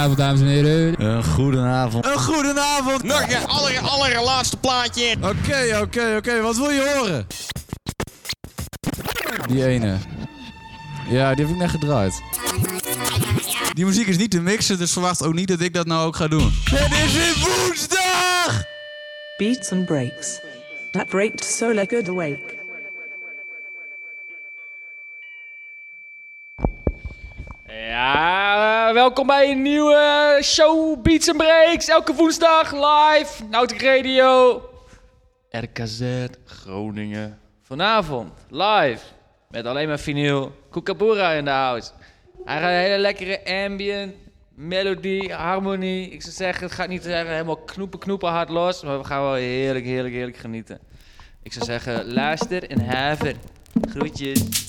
Goedenavond, dames en heren. Een goedenavond. Een goedenavond. Nog een aller, allerlaatste plaatje. Oké, oké, oké. Wat wil je horen? Die ene. Ja, die heb ik net gedraaid. Die muziek is niet te mixen, dus verwacht ook niet dat ik dat nou ook ga doen. Het is weer woensdag! Beats and breaks. That breaked so like good awake. Ja, welkom bij een nieuwe show Beats and Breaks. Elke woensdag live, Nautic Radio, RKZ Groningen. Vanavond live met alleen maar vinyl. Kookaburra in de house. Hij gaat een hele lekkere ambient, melodie, harmonie. Ik zou zeggen, het gaat niet zeggen helemaal knoepen, knoepen hard los. Maar we gaan wel heerlijk, heerlijk, heerlijk genieten. Ik zou zeggen, luister en haver. Groetjes.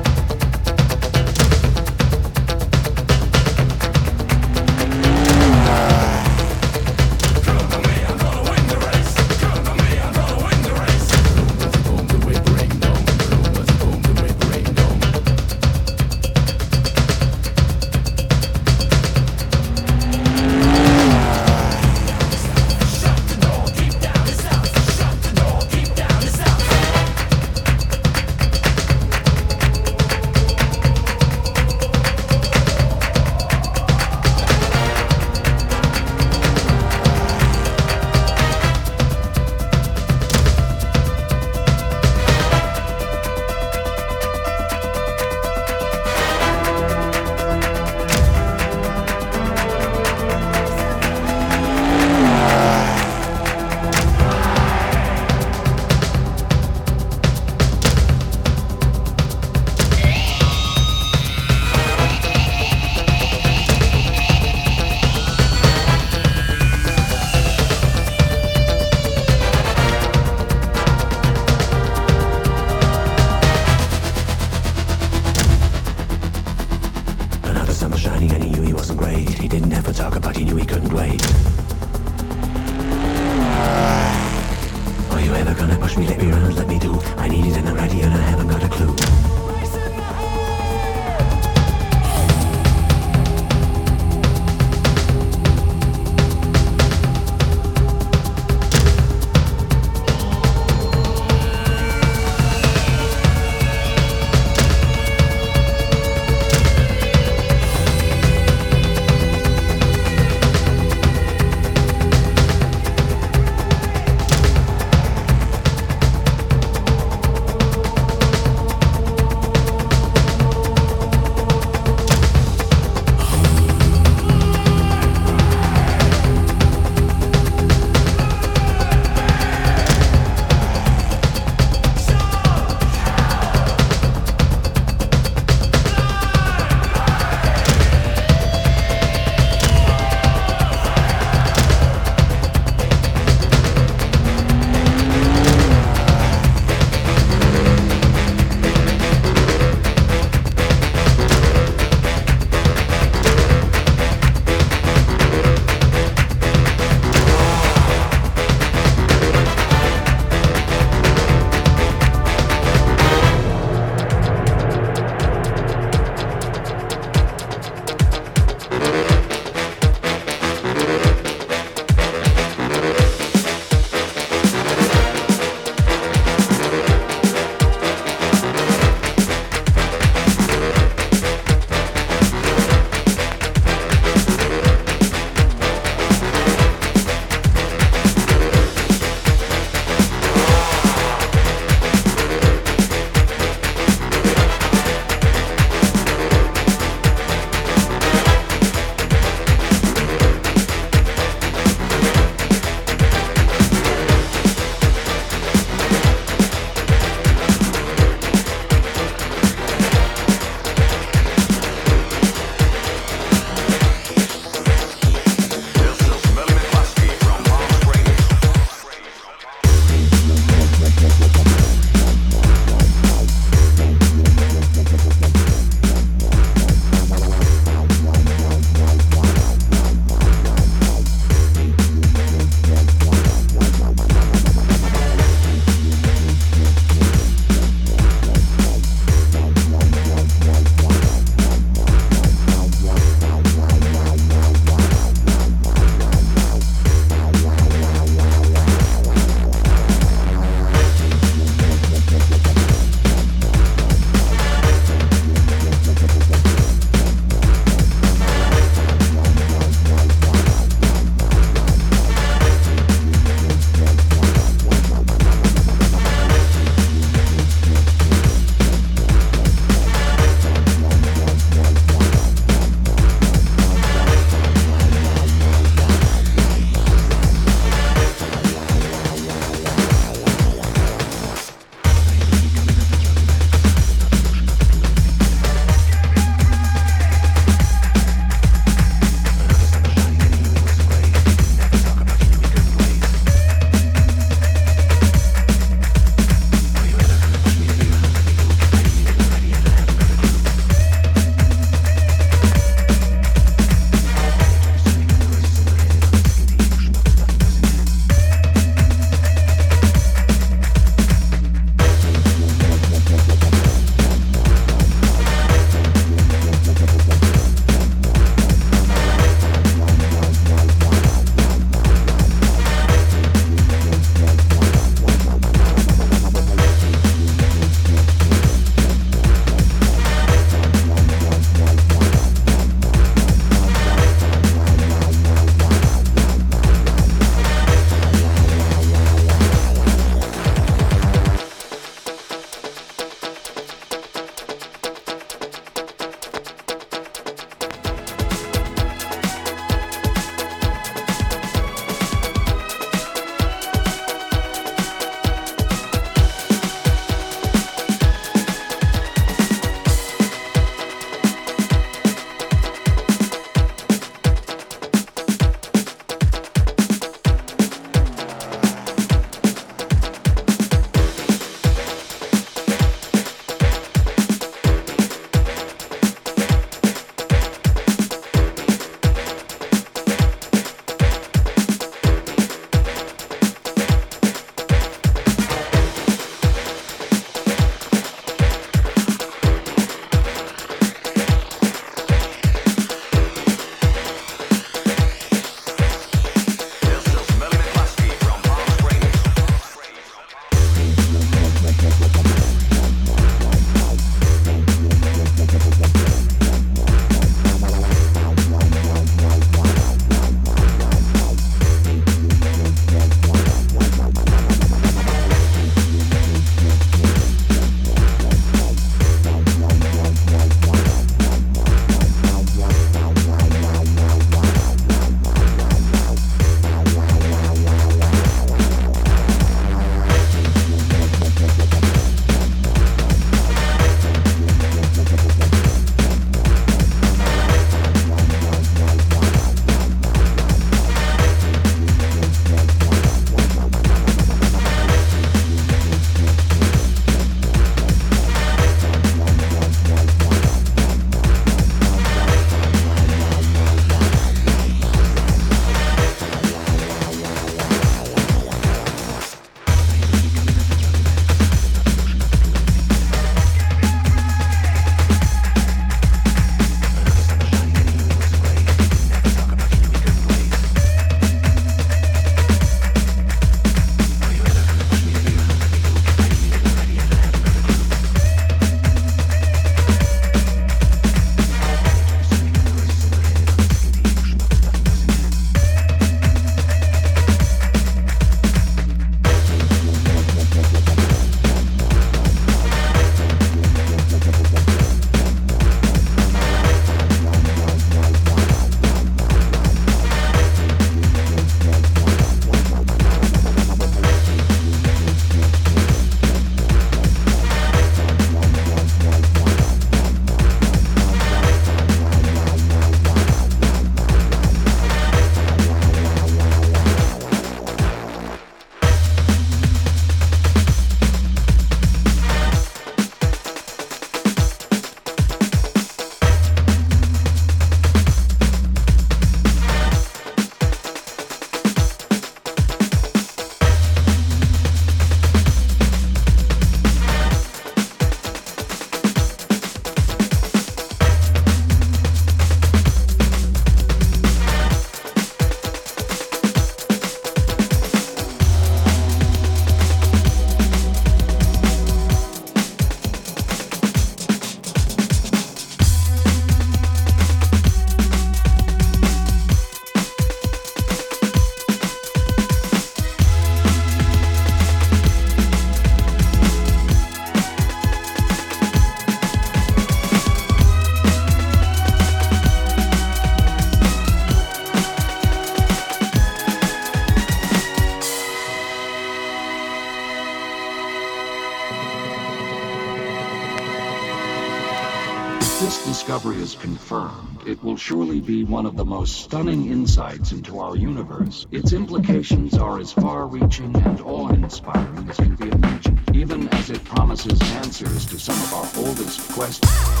confirmed, it will surely be one of the most stunning insights into our universe. Its implications are as far reaching and awe inspiring as can be imagined, even as it promises answers to some of our oldest questions.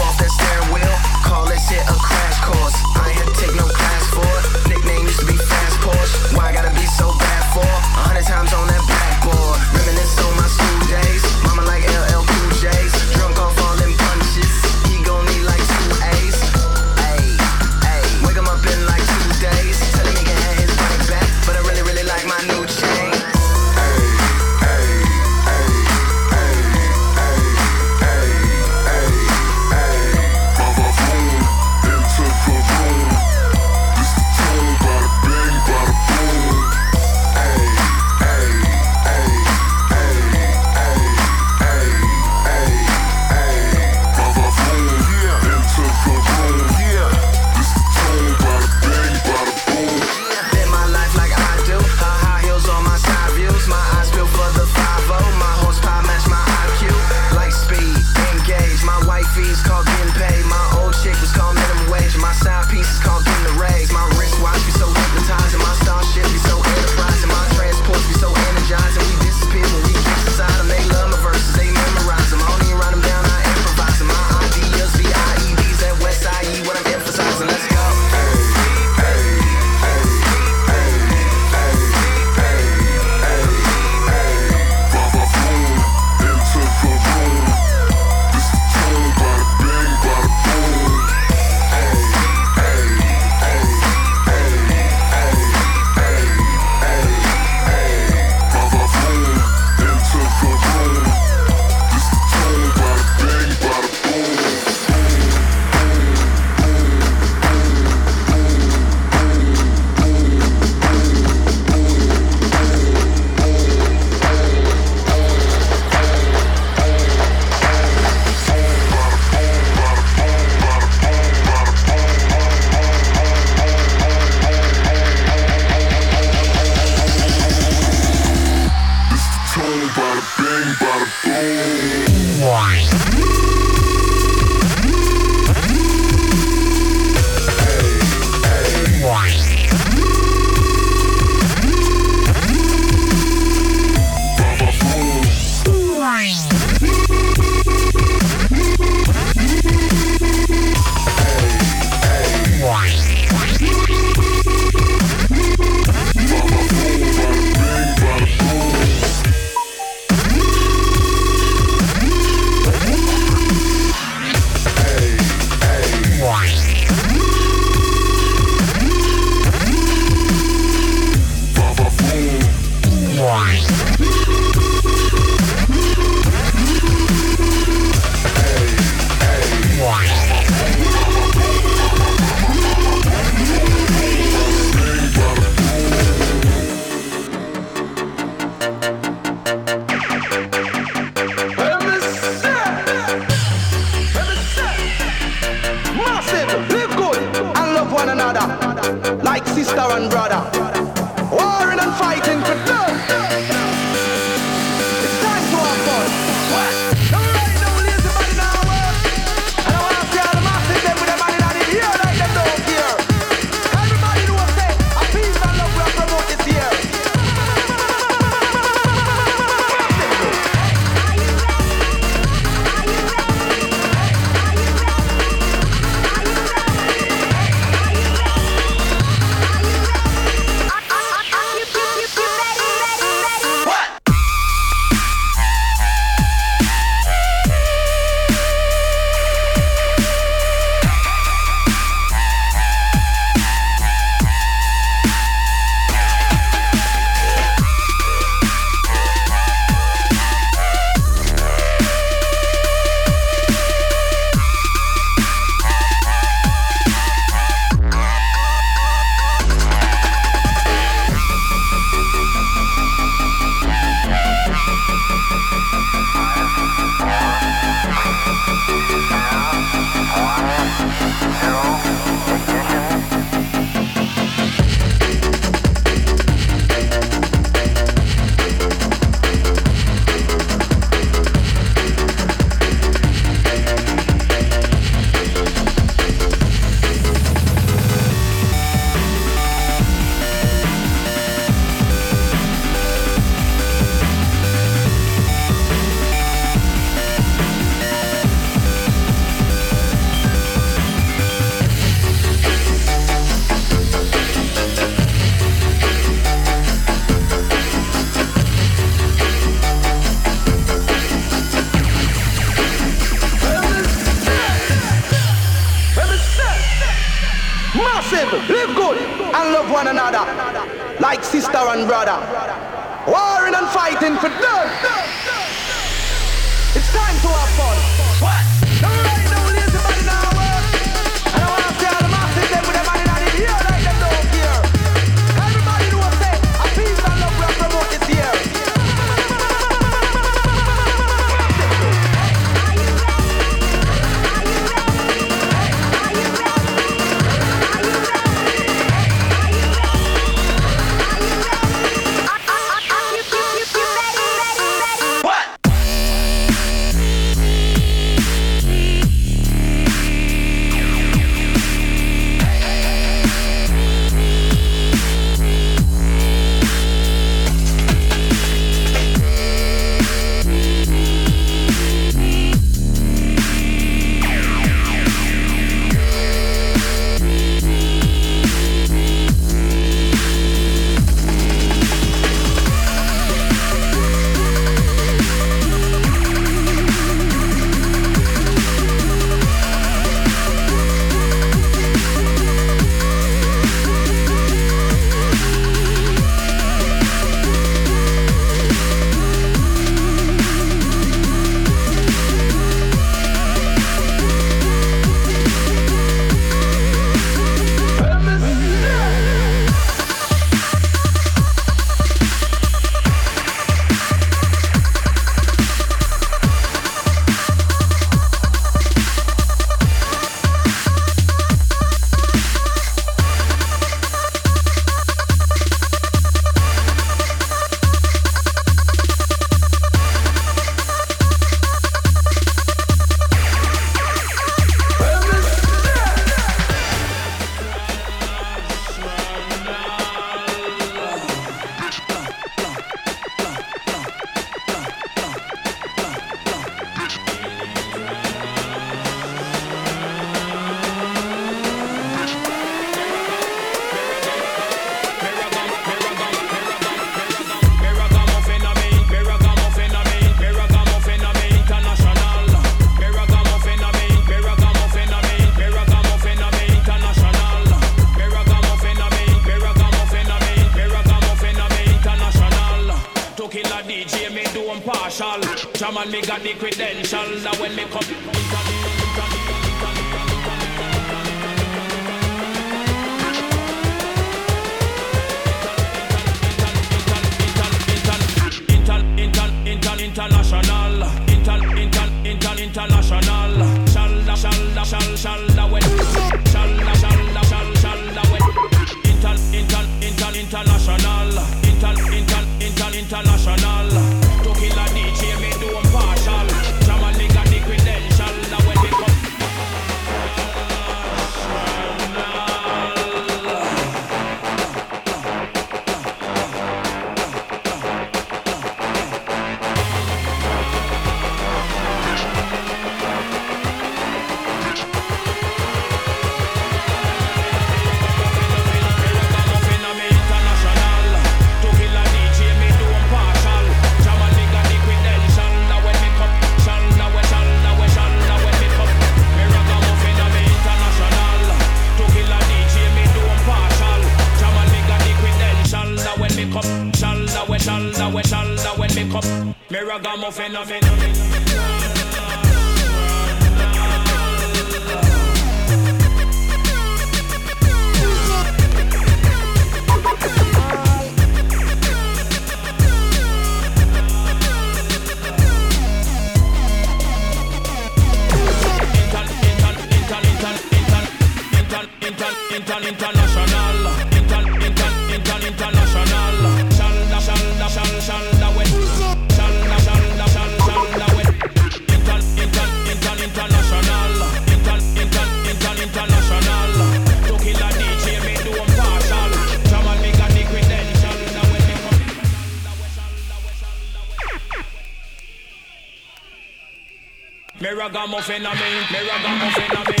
Ragamuffin a me, me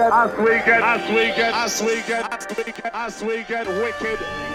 As we get, as we get, as we get, as we get, as we get wicked.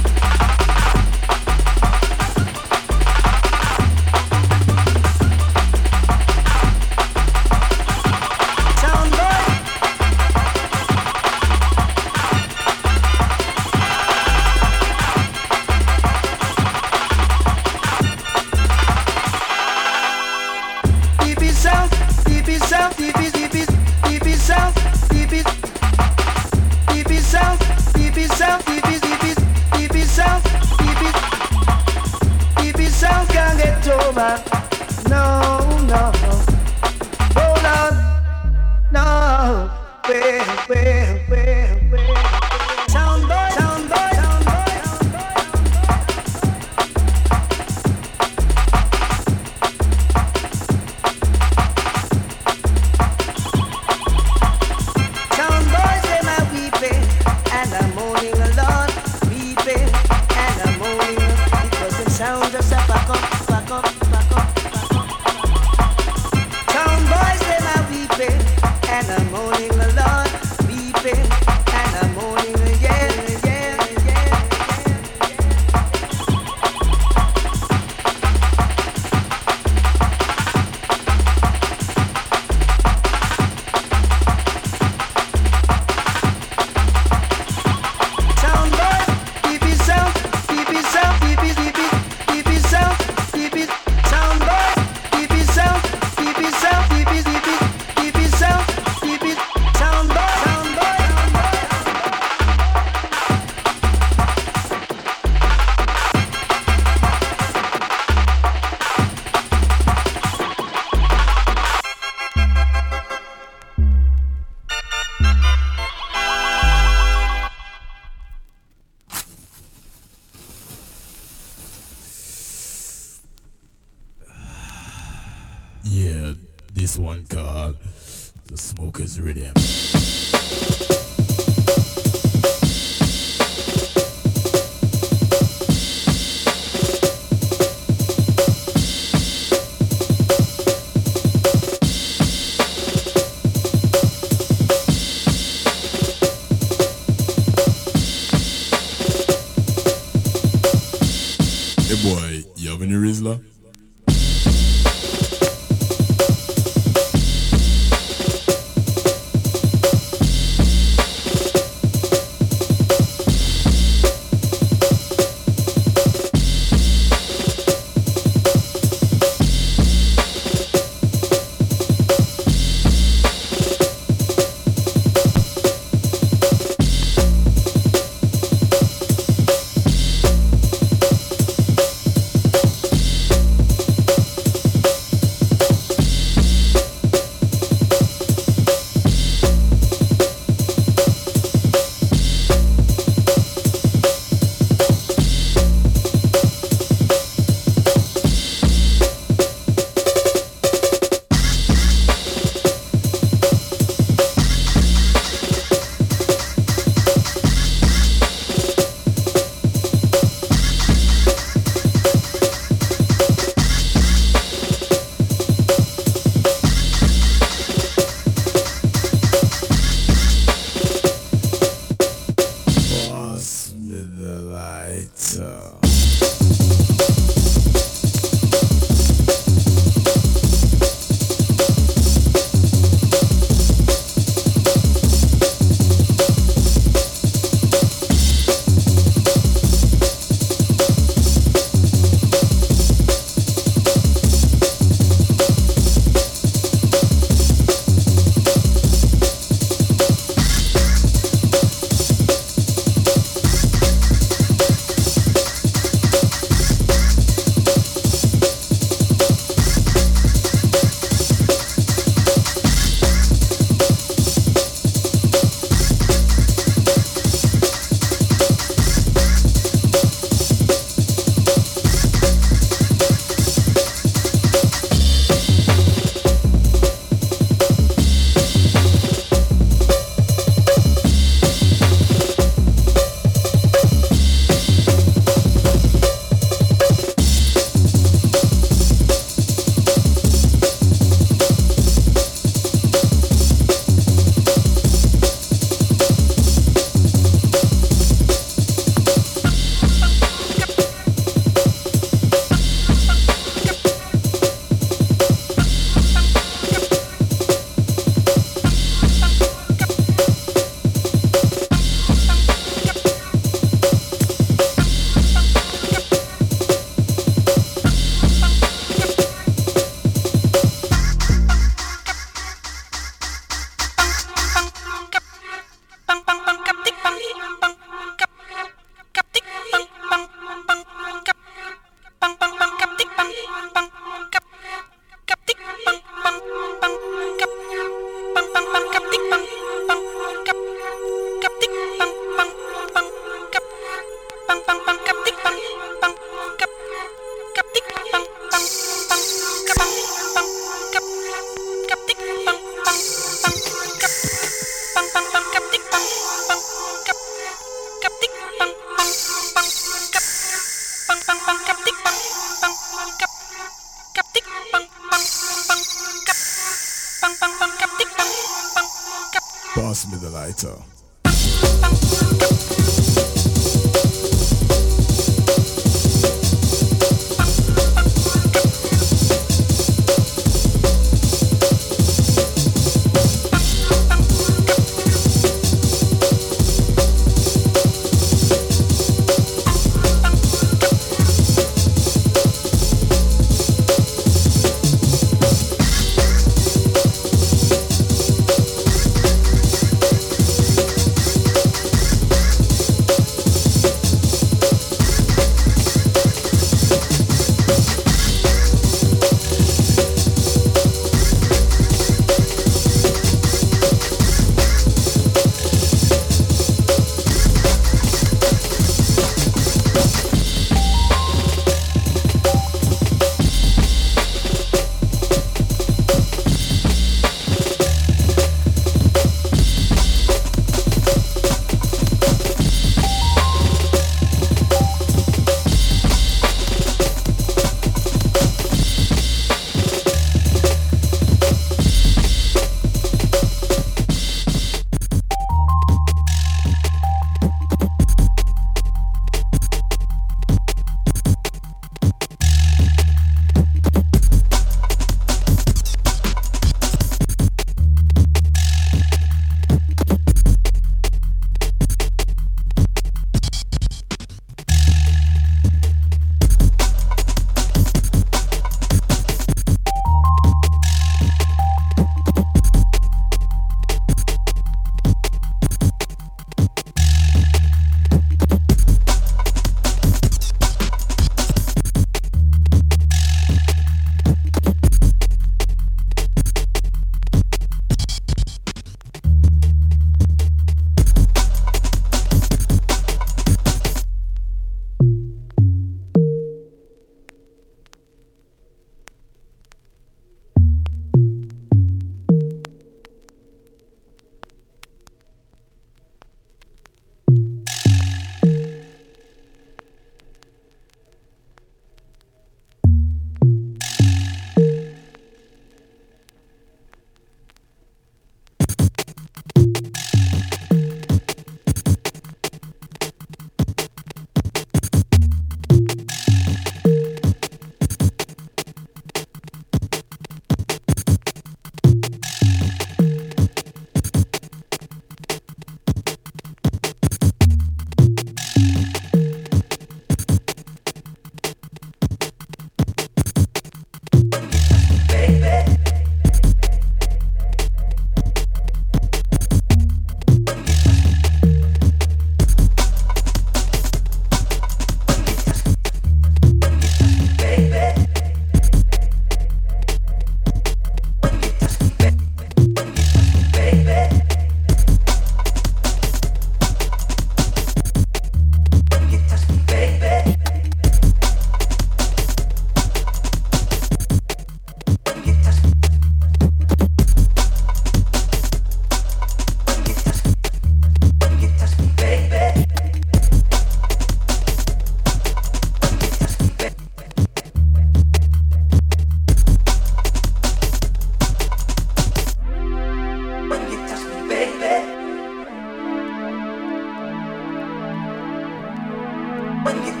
money.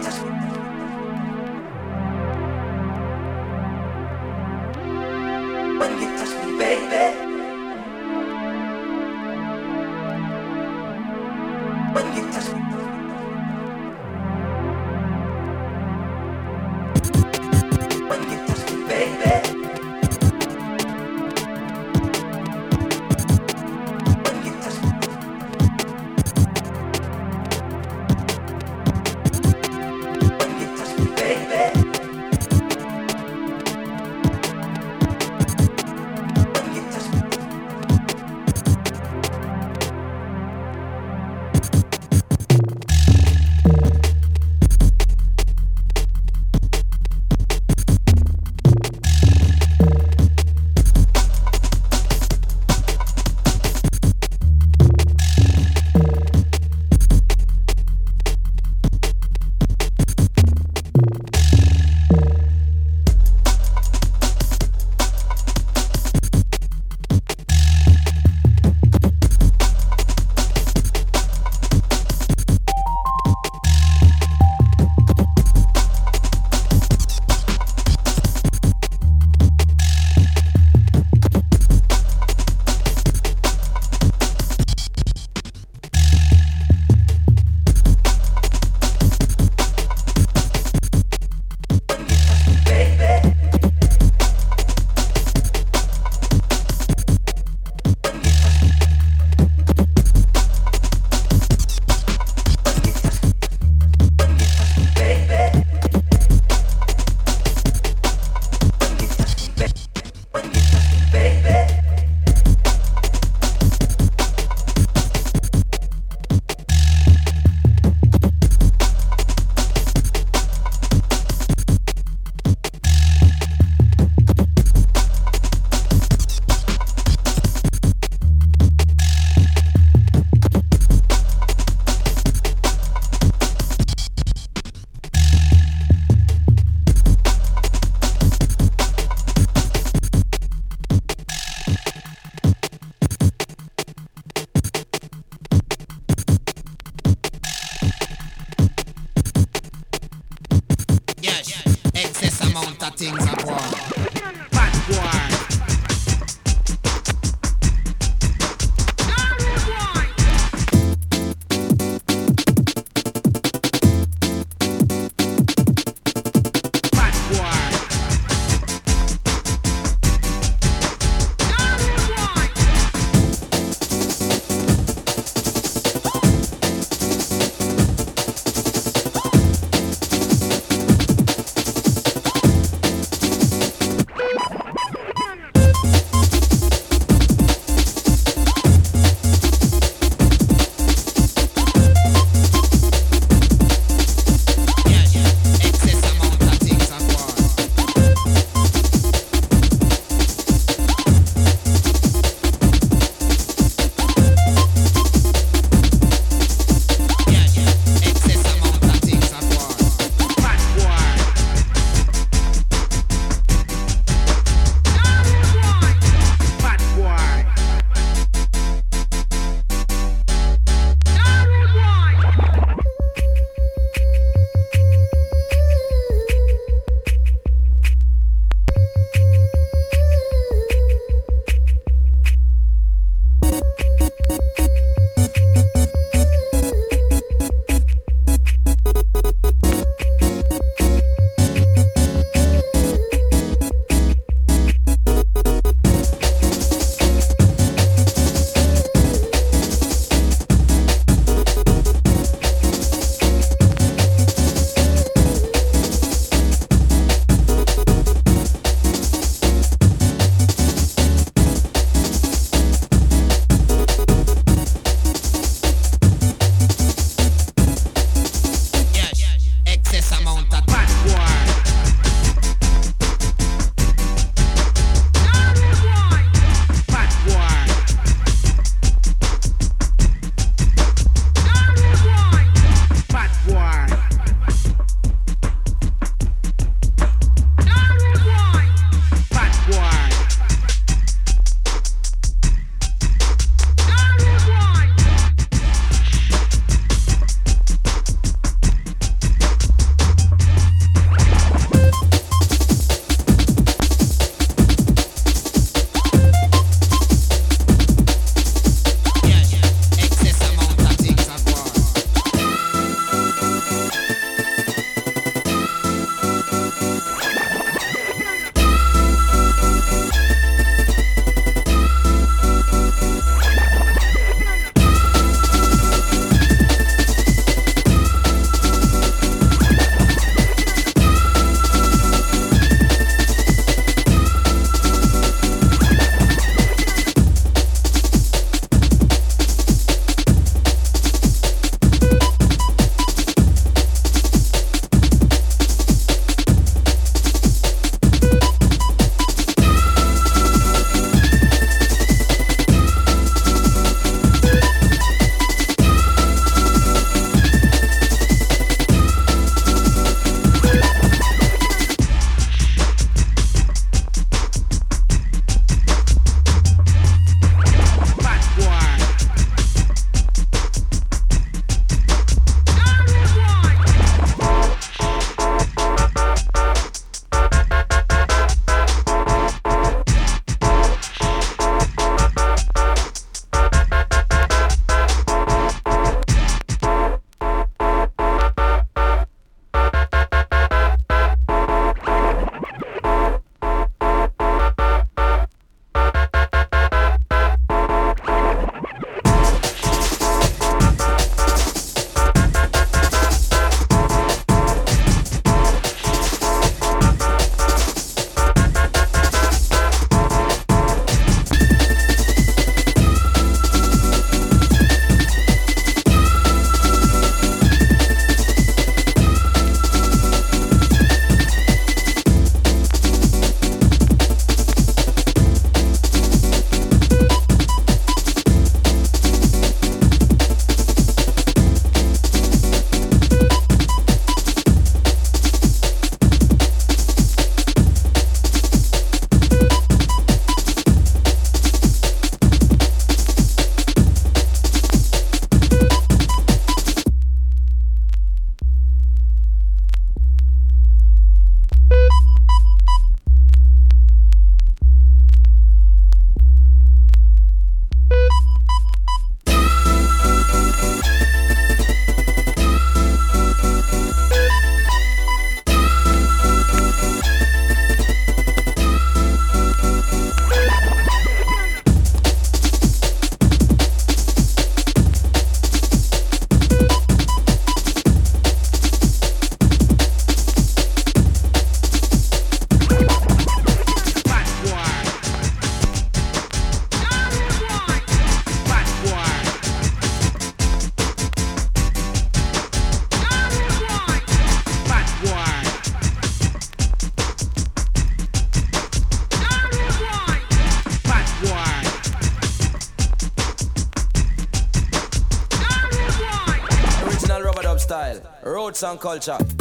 Culture.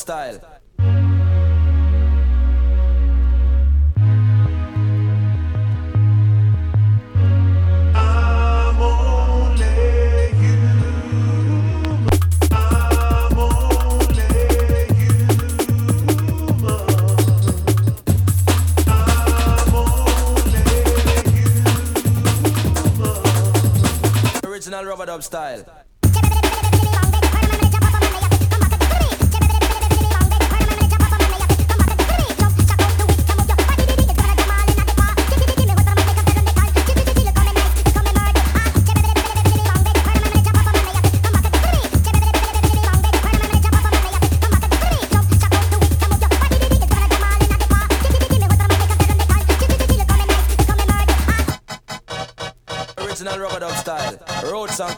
Style. Original rubber dub style.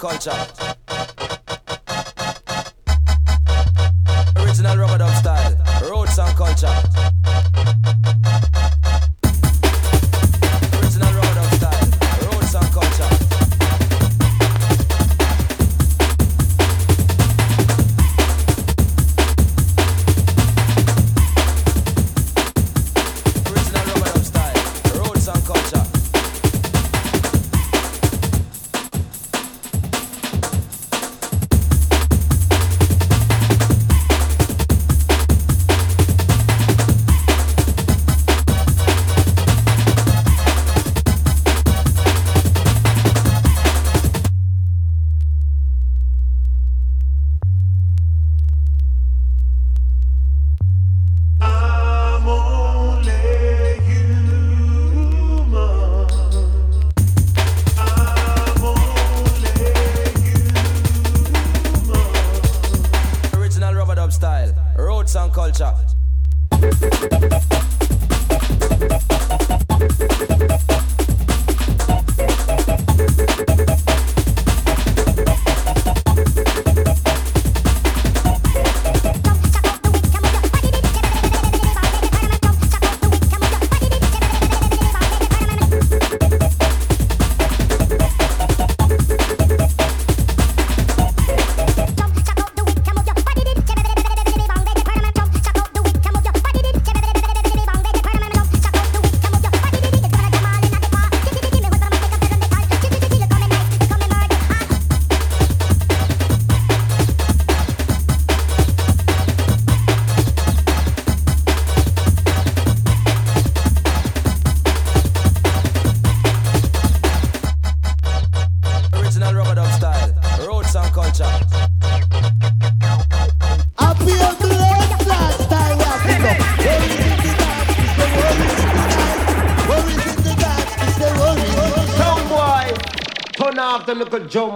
Culture.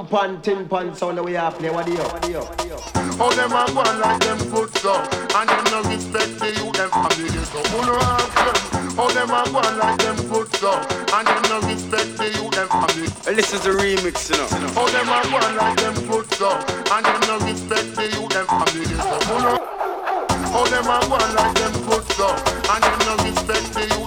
Little jump and tin pan sound that we have play. What do you? What do you? What? How oh, them a go on like them foot so And them no respect the youth them family so Who no ask them How them a go on like them foot so And them no respect the youth them family Listen to remix, you know. How them a go on like them foot so And them no respect the youth them family so Who no How them a go on like them foot so And them no respect the youth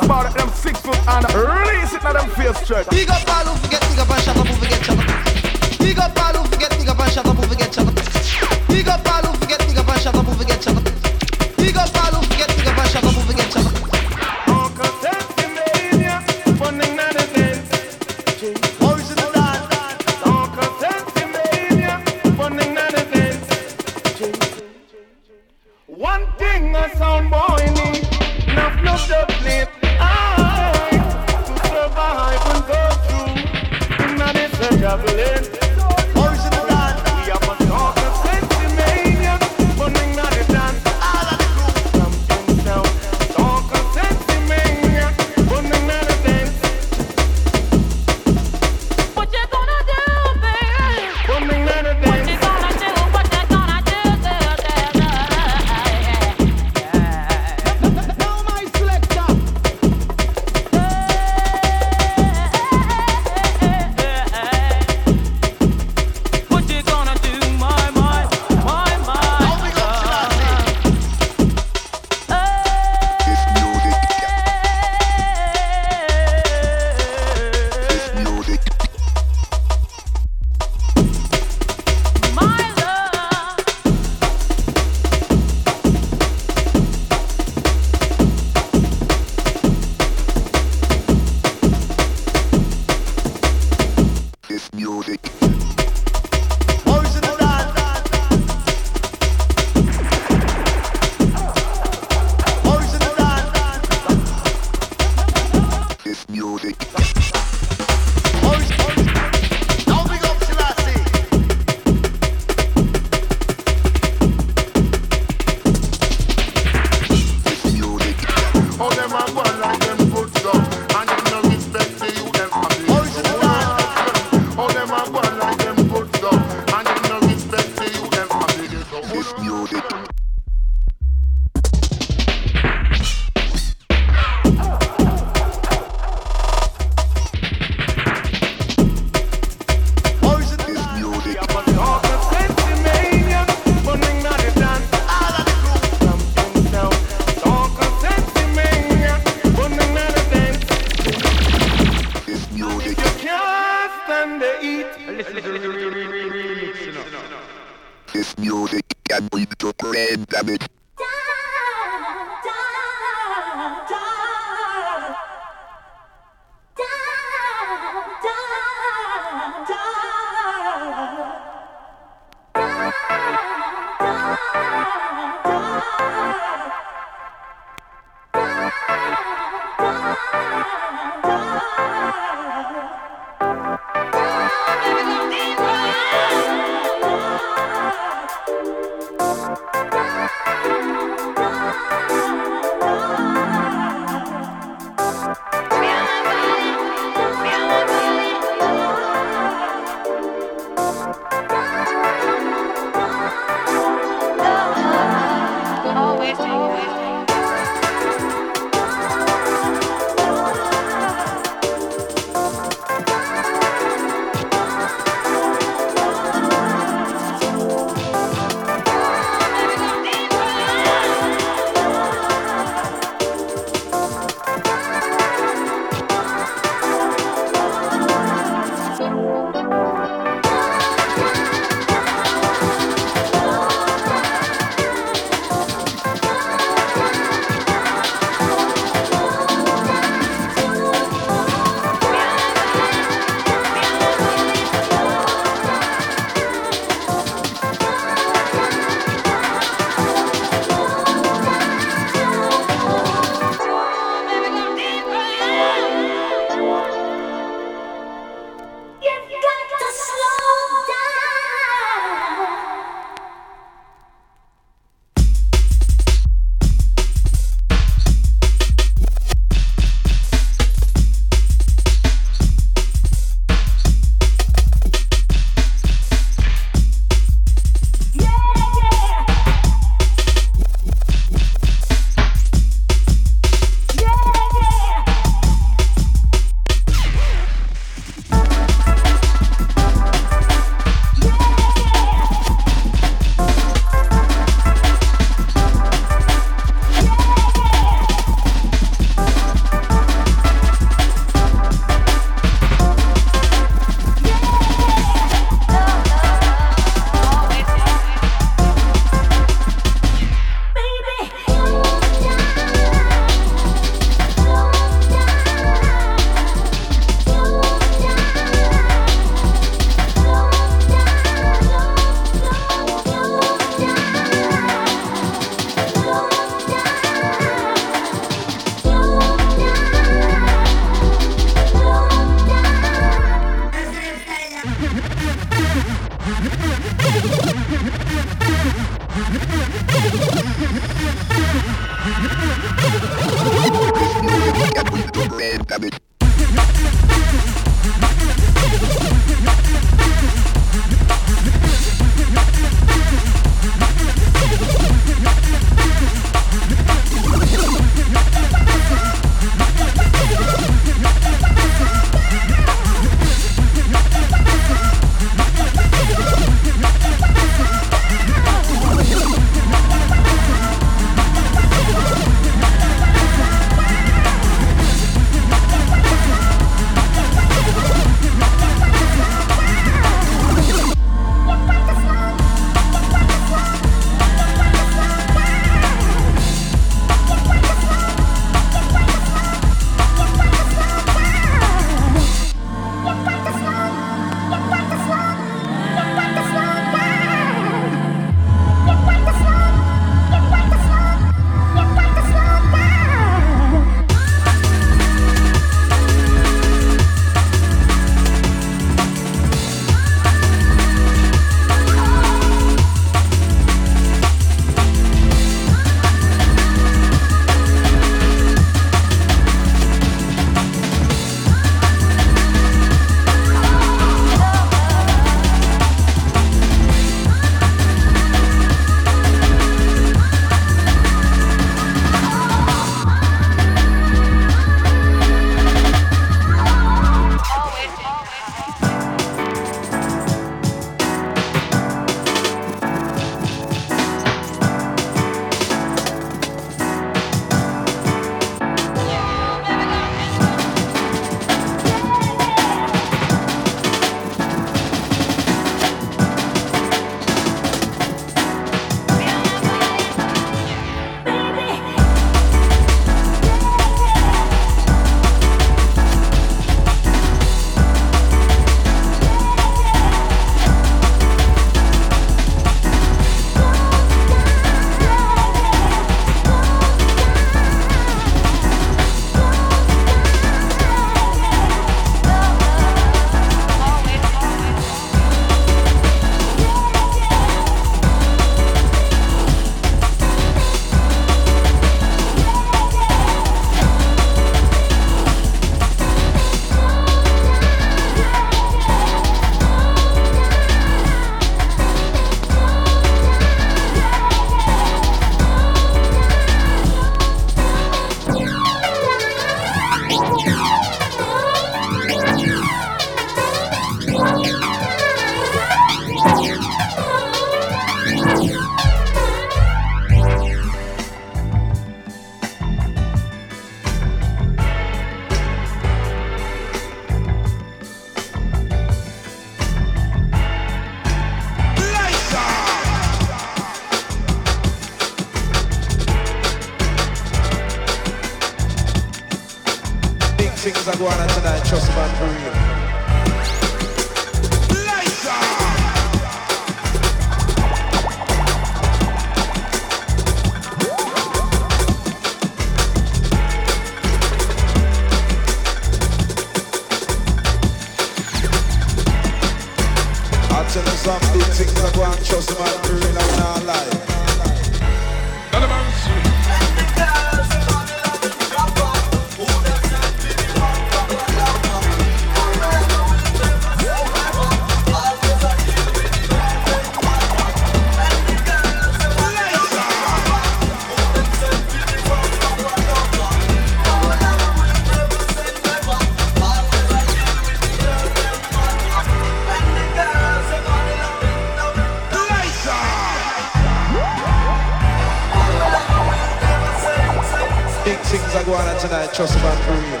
things are going on tonight, trust man for real.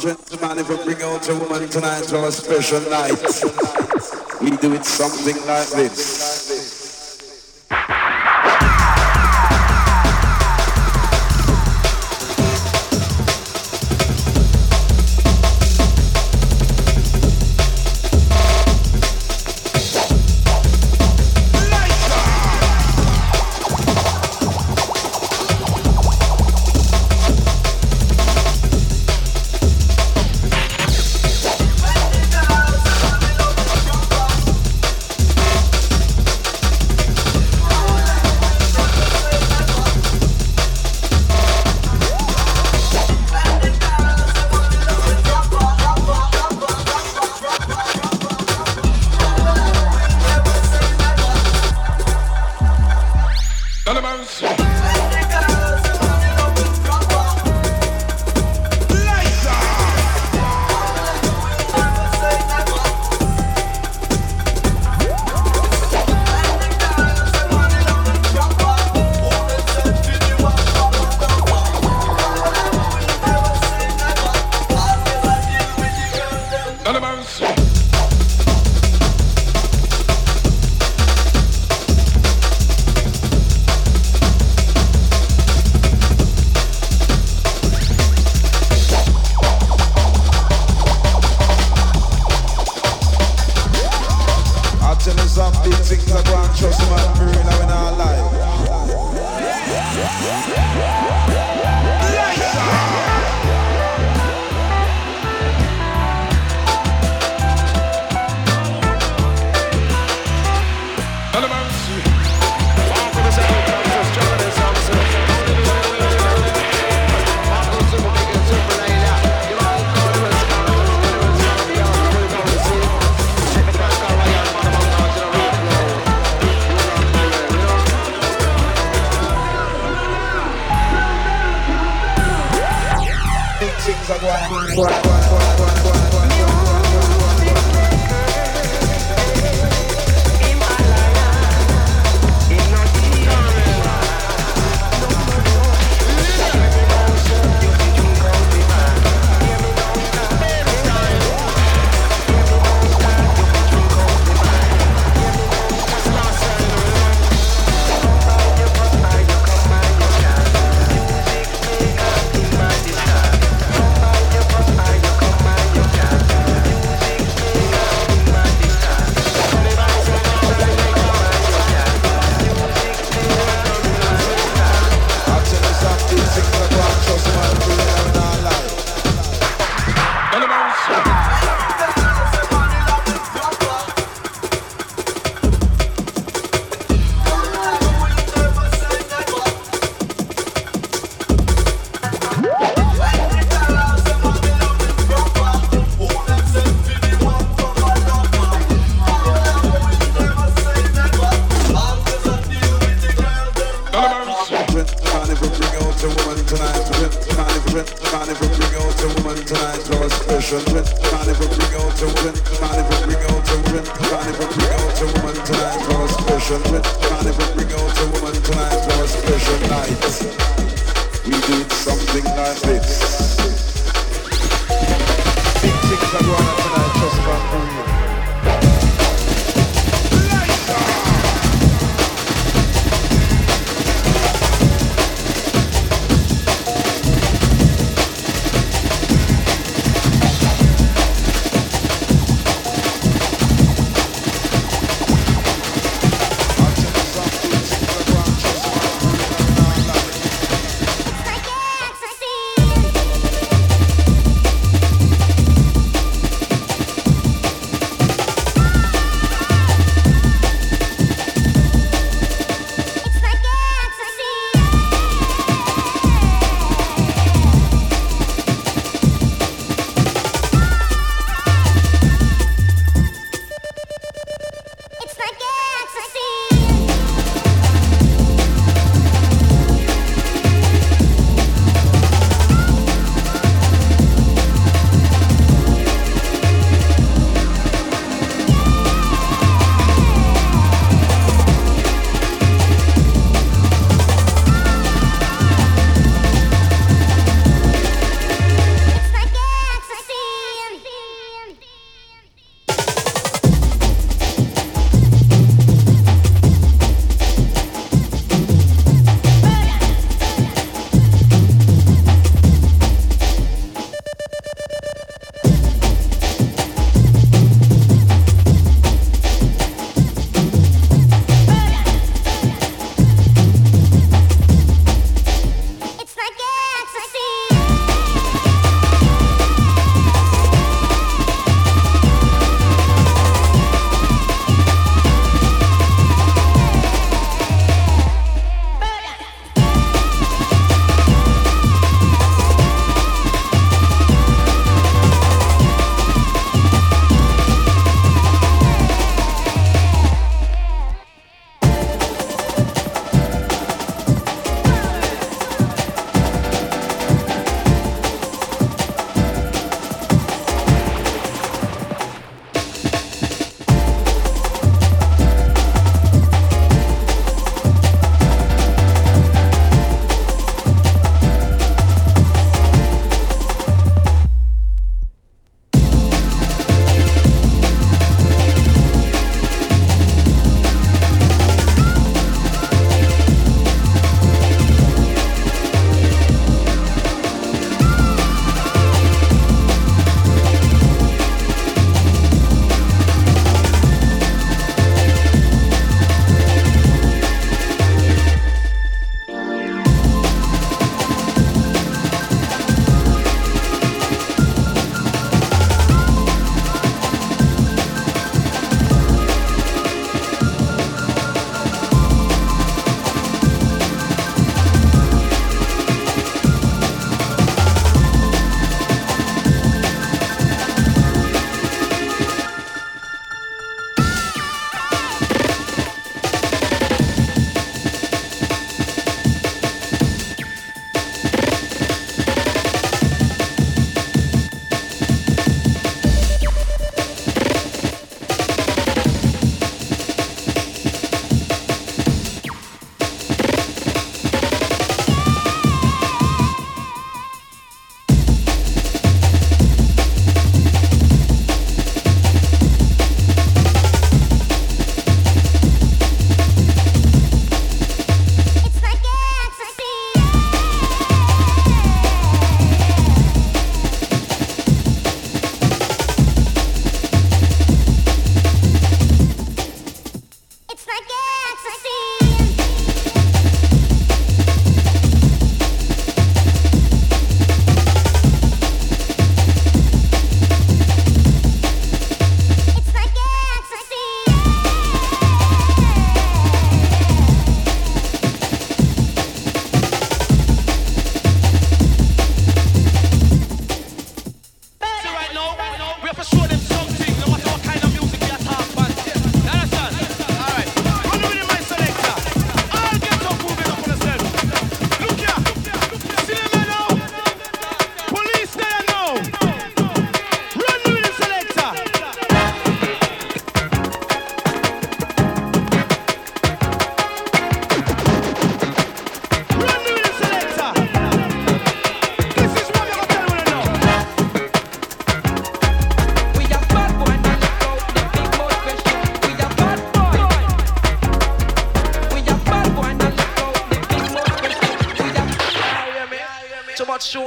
Gentlemen, if we bring out a woman tonight for a special night, we do it something like this.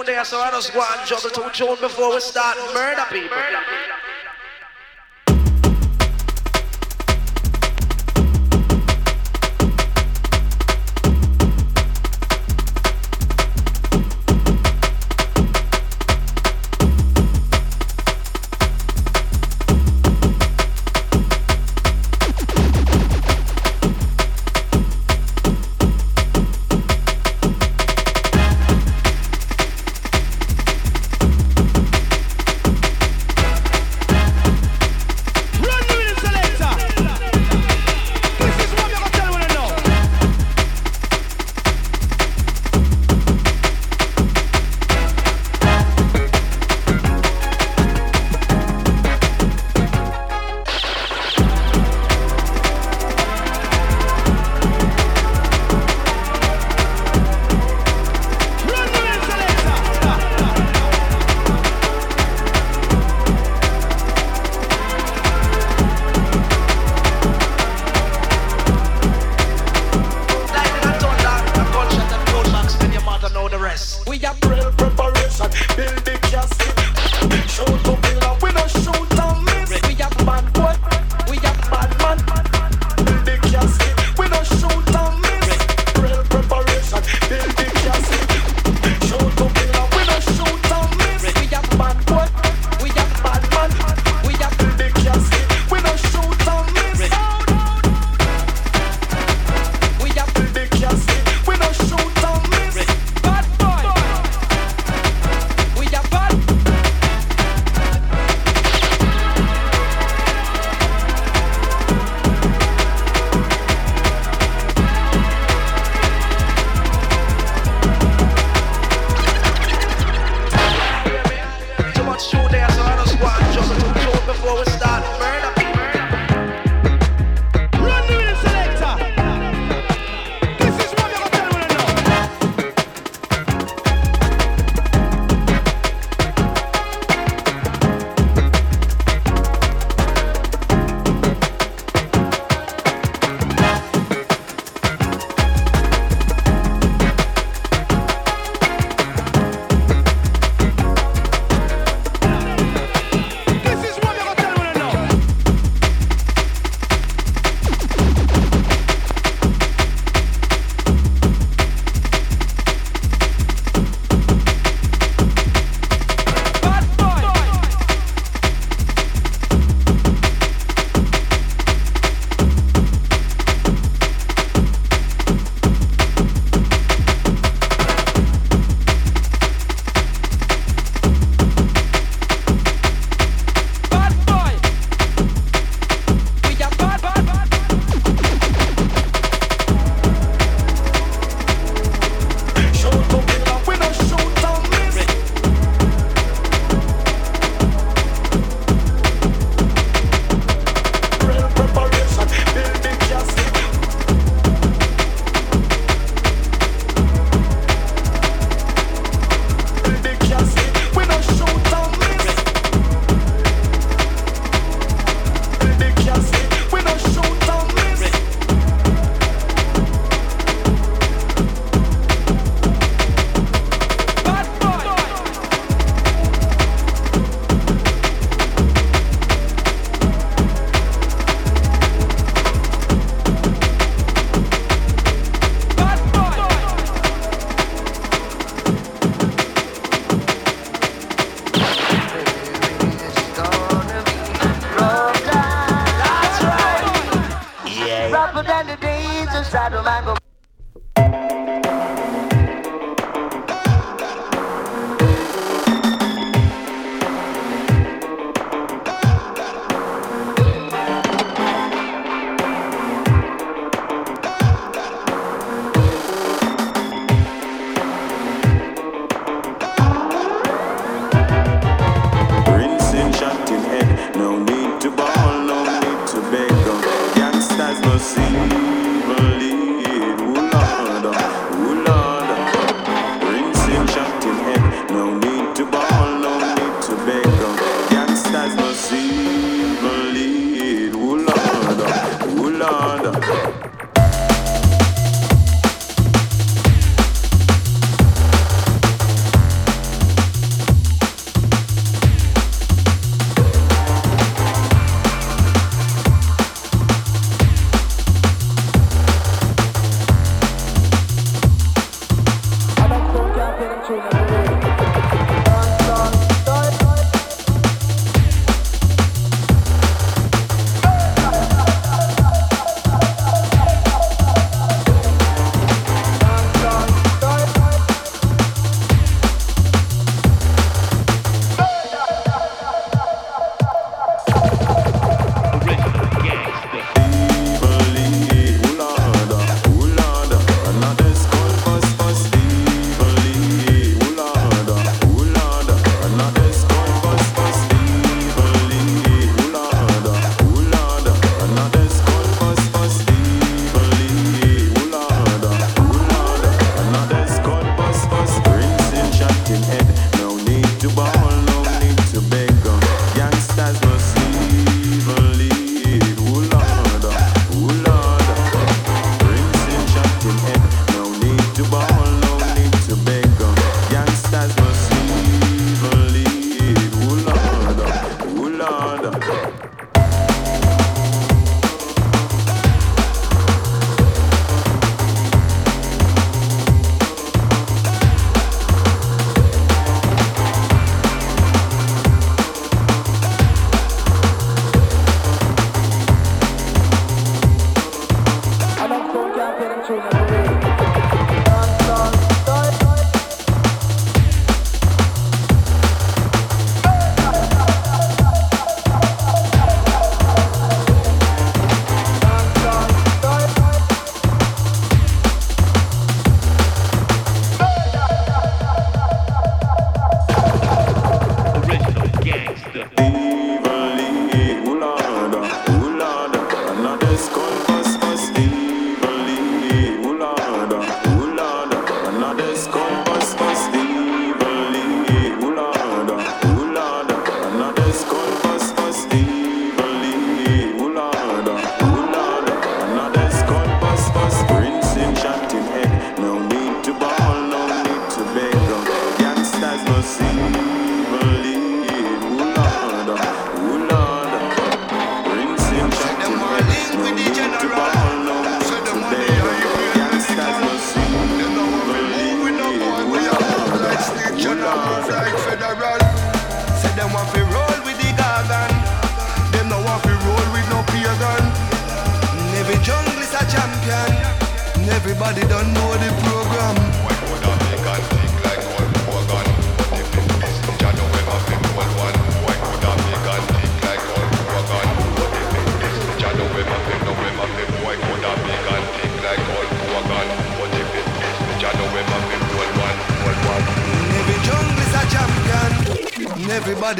There, so I just and juggle two tune before we start murder people. this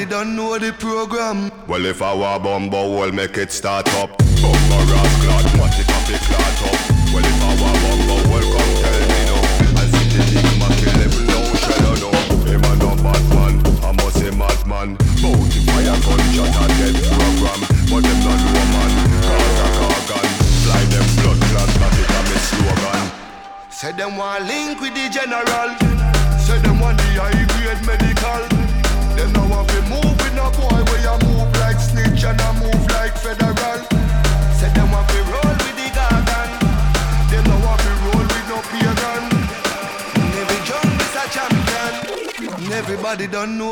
don't know the program. Well, if I were bumbo, we'll make it start up. Bumbo clad, what it up, it up. Well, if I were bumbo,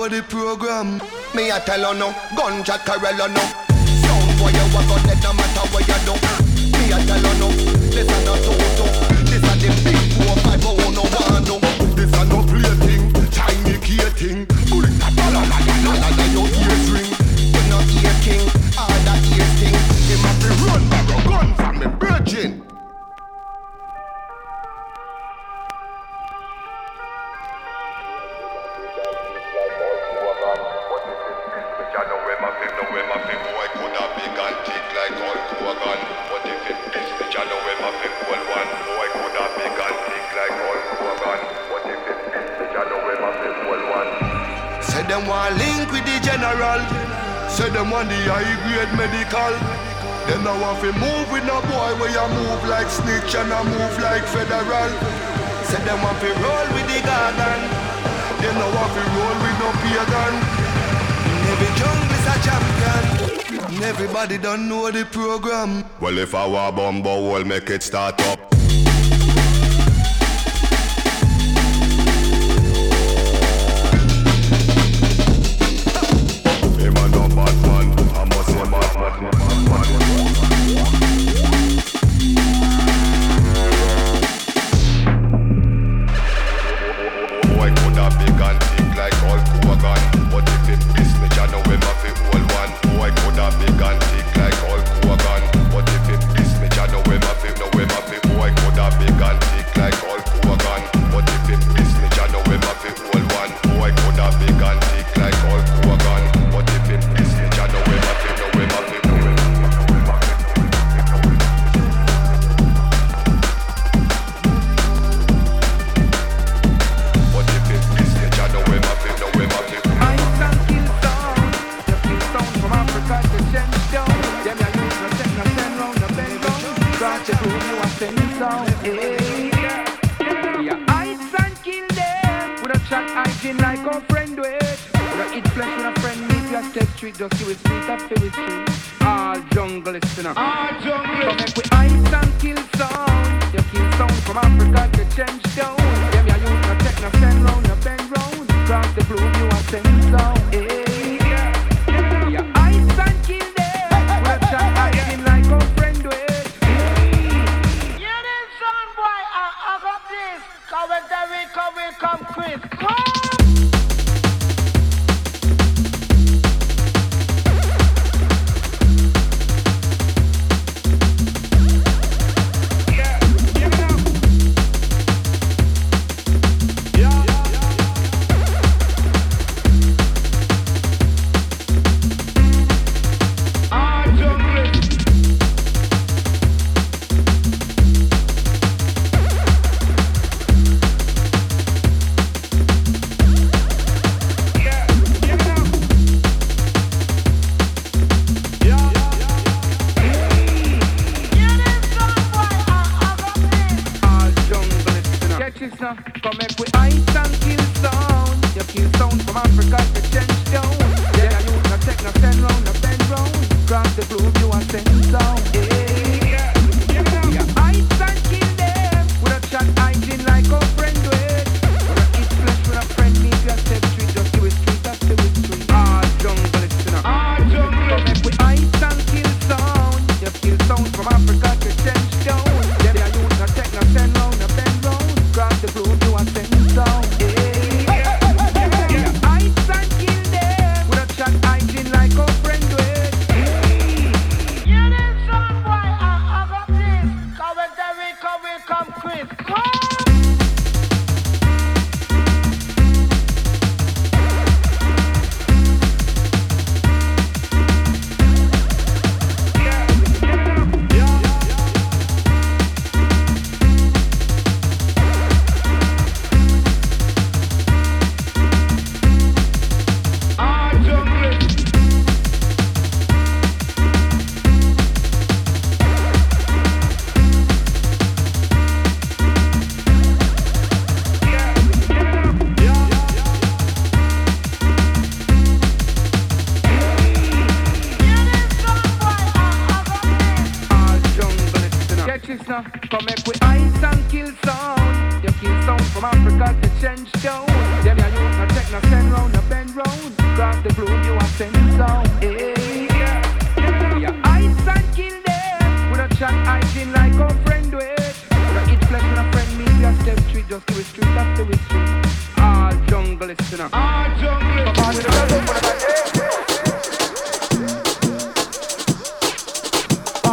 the program. Me a tell her no, gunja Corella no. Sound boy you a go dead no matter what you do. Me a tell her no, this not no toto. This a the big four five oh no one no. This a no plaything, Chinese thing. Bullet a la la la la. on the high grade medical. Then now if you move with no boy where you move like snitch and I move like federal. Said them want to roll with the garden. Then now if you roll with no pagan. Every jungle is a champion. Everybody don't know the program. Well, if I were bumble, we'll make it start up.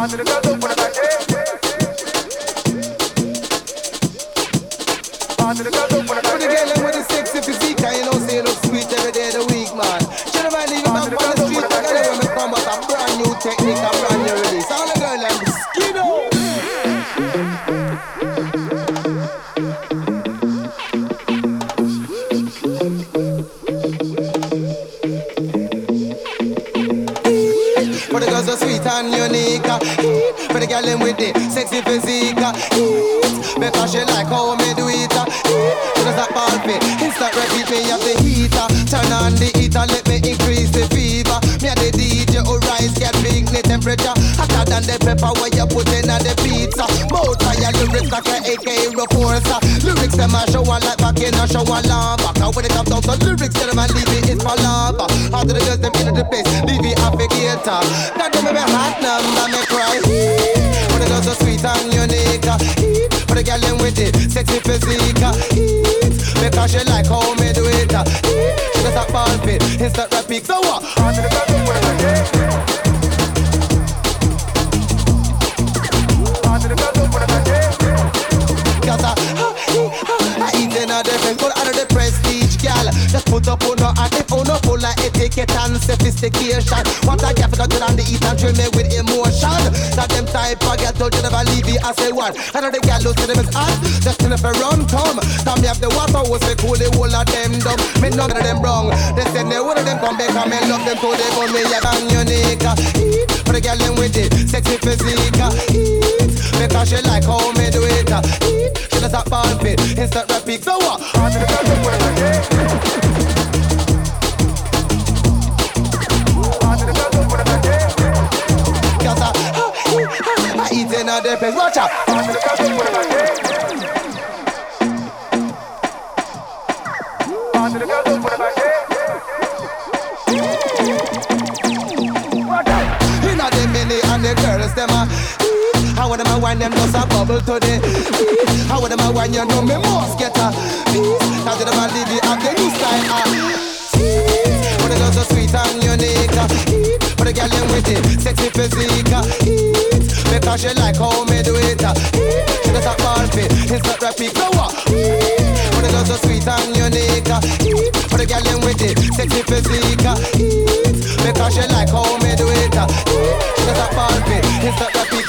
Put the girl she like how me do it uh. She does that ball fit Instant repeat me have the heater uh. Turn on the heater let me increase the fever. Me and the DJ who oh, rise get big the temperature Hotter than the pepper where you put in on the pizza. Mouth fire lyrics like a AK reporter Lyrics them a show one like back in a show one lava. Cause when it comes down to lyrics tell them I leave it is for lava. How do the girls them in the place leave it applicator uh. Now them me hot number me cry. When the girls so sweet and unique uh. Girl them with it. Sexy physique. Uh, because she like how me do it. She does that ball fit instant rap peak So what? The the I, uh, uh, I eat in of the prestige, gal Just put up on her and on her of etiquette and sophistication. What I get for to on the eat and drill me with emotion. That them type of get told you never leave it as a one. I know the gal who see them as hot Just if a rum come. Time me have the water was we cool the whole of them dumb. Me none of them wrong. They said they one of them come back and me love them so they go me yeah bang unique Eat for the gal them with it Sexy physique because she like how me do it. She does that ball fit Instant rap peak So what? Them with it Inna the mini and the girls them them wine them just a bubble to the eat. How them a wine you know me must get a piece. Cause them a have the new style ah. Girl them with it sexy physique eat. Because she like how me do it eat. She does a ball fit, it's not rap peak. So what? But the girls so sweet and unique eat. But the girl them with it sexy physique eat. Because she like how me do it eat. She does a ball fit, it's not rap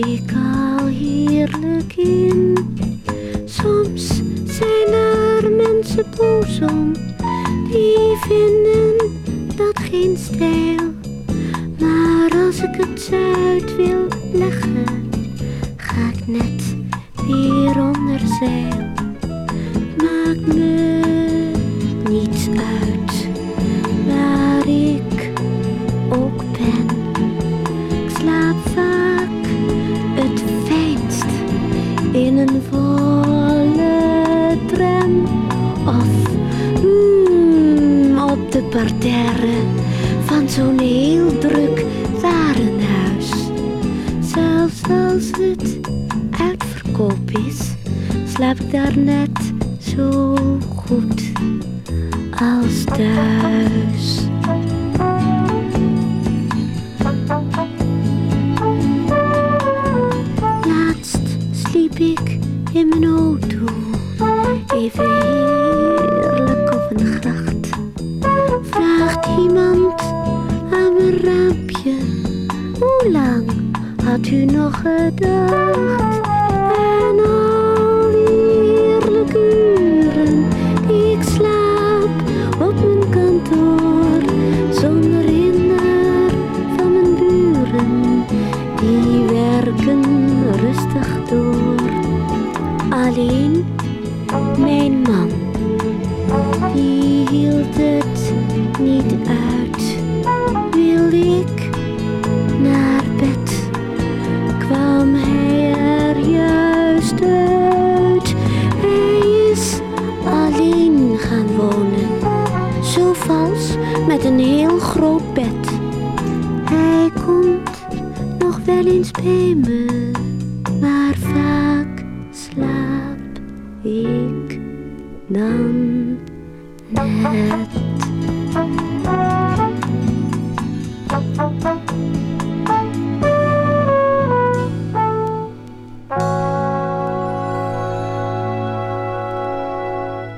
一个。